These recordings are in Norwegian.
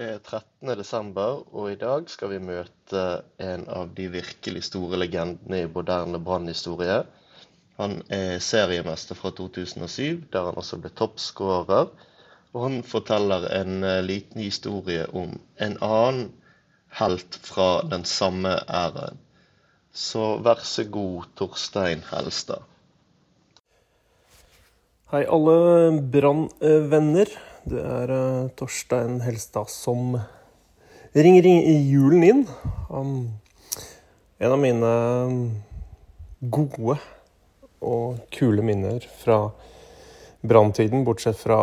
Det er 13. desember, og i dag skal vi møte en av de virkelig store legendene i moderne Brann-historie. Han er seriemester fra 2007, der han også ble toppskårer. Og han forteller en eh, liten historie om en annen helt fra den samme æraen. Så vær så god, Torstein Helstad. Hei, alle Brann-venner. Det er uh, Torstein Helstad som ringer julen inn. Um, en av mine gode og kule minner fra branntiden, bortsett fra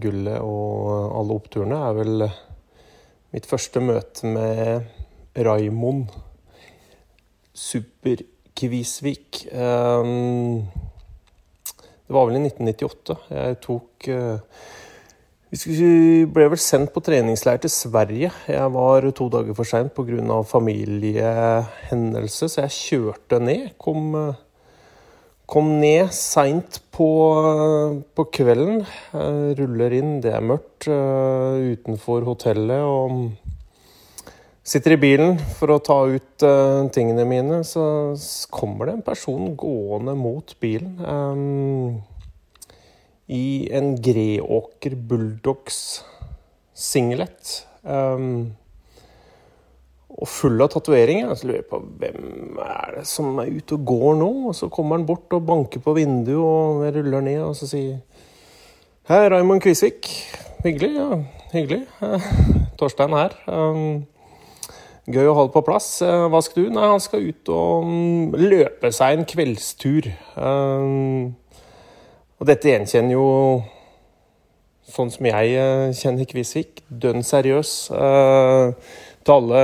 gullet og alle oppturene, er vel mitt første møte med Raimond Super-Kvisvik. Det var vel i 1998. Jeg tok vi ble vel sendt på treningsleir til Sverige. Jeg var to dager for seint pga. familiehendelse, så jeg kjørte ned. Kom, kom ned seint på, på, kvelden. Ruller inn, det er mørkt uh, utenfor hotellet. Og sitter i bilen for å ta ut uh, tingene mine, så kommer det en person gående mot bilen. I en Greåker Bulldogs singlet. Um, og full av tatoveringer. Så lurer jeg på hvem er det som er ute og går nå? Og så kommer han bort og banker på vinduet, og jeg ruller ned og så sier Hei, Raymond Kvisvik. Hyggelig. ja, Hyggelig. Torstein her. Um, gøy å ha det på plass. Uh, hva skal du? Nei, han skal ut og um, løpe seg en kveldstur. Um, og dette gjenkjenner jo sånn som jeg eh, kjenner Kvisvik. Dønn seriøs. eh, til alle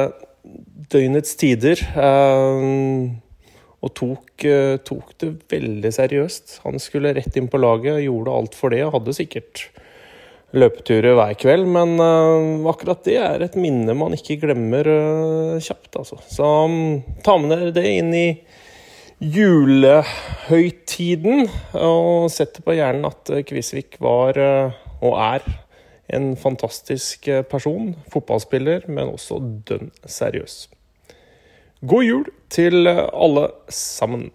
døgnets tider. Eh, og tok, uh, tok, det veldig seriøst. Han skulle rett inn på laget, gjorde alt for det. Hadde sikkert løpeturer hver kveld, men akkurat det er et minne man ikke glemmer kjapt, altså. Så um, ta med dere det inn i julehøytiden. Og setter på hjernen at Kvisvik var, eh, og er, en fantastisk eh, person. Fotballspiller, men også dønn seriøs. God jul til alle sammen.